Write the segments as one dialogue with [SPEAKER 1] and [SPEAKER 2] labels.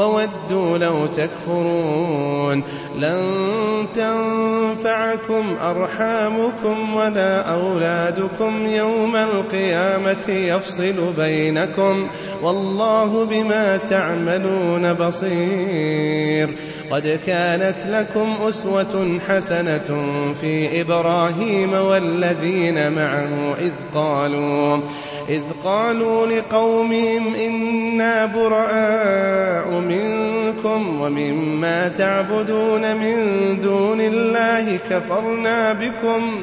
[SPEAKER 1] وودوا لو تكفرون لن تنفعكم أرحامكم ولا أولادكم يوم القيامة يفصل بينكم والله بما تعملون بصير قد كانت لكم أسوة حسنة في إبراهيم والذين معه إذ قالوا إذ قالوا لقومهم إنا براء منكم ومما تعبدون من دون الله كفرنا بكم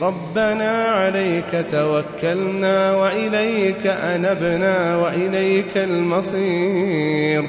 [SPEAKER 1] ربنا عليك توكلنا وإليك أنبنا وإليك المصير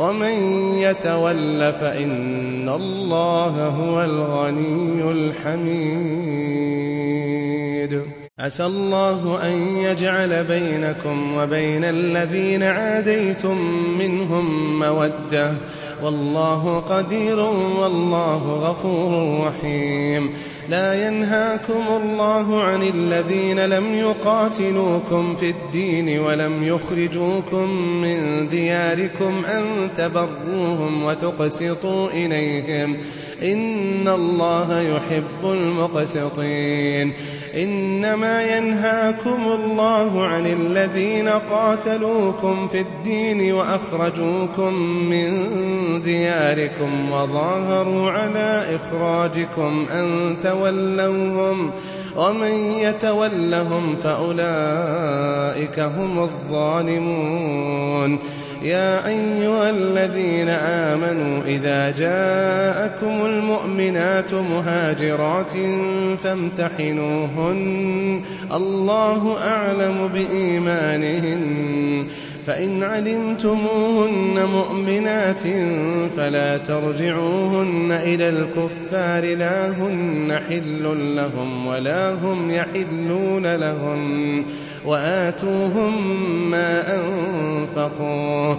[SPEAKER 1] ومن يتول فإن الله هو الغني الحميد عسى الله أن يجعل بينكم وبين الذين عاديتم منهم مودة والله قدير والله غفور رحيم لا ينهاكم الله عن الذين لم يقاتلوكم في الدين ولم يخرجوكم من دياركم أن تبروهم وتقسطوا إليهم إن الله يحب المقسطين إنما ينهاكم الله عن الذين قاتلوكم في الدين وأخرجوكم من دياركم وظاهروا على إخراجكم أن تولوهم ومن يتولهم فأولئك هم الظالمون يا أيها الذين آمنوا إذا جاءكم المؤمنات مهاجرات فامتحنوهن الله أعلم بإيمانهن فإن علمتموهن مؤمنات فلا ترجعوهن إلى الكفار لا هن حل لهم ولا هم يحلون لهم وآتوهم ما أنفقوه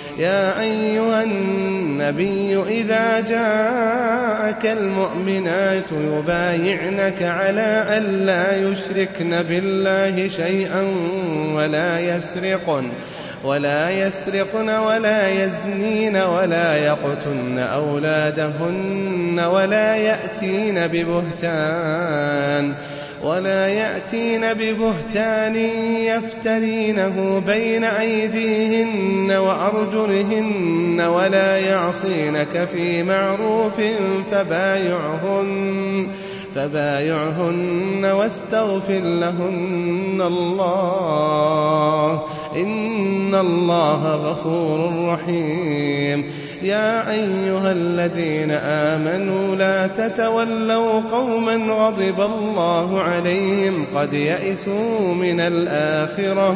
[SPEAKER 1] يا أيها النبي إذا جاءك المؤمنات يبايعنك على أن لا يشركن بالله شيئا ولا يسرقن ولا يسرقن ولا يزنين ولا يقتلن أولادهن ولا يأتين ببهتان ولا يأتين ببهتان يفترينه بين أيديهن وأرجلهن ولا يعصينك في معروف فبايعهن فبايعهن واستغفر لهن الله إن الله غفور رحيم يا أيها الذين آمنوا لا تتولوا قوما غضب الله عليهم قد يئسوا من الآخرة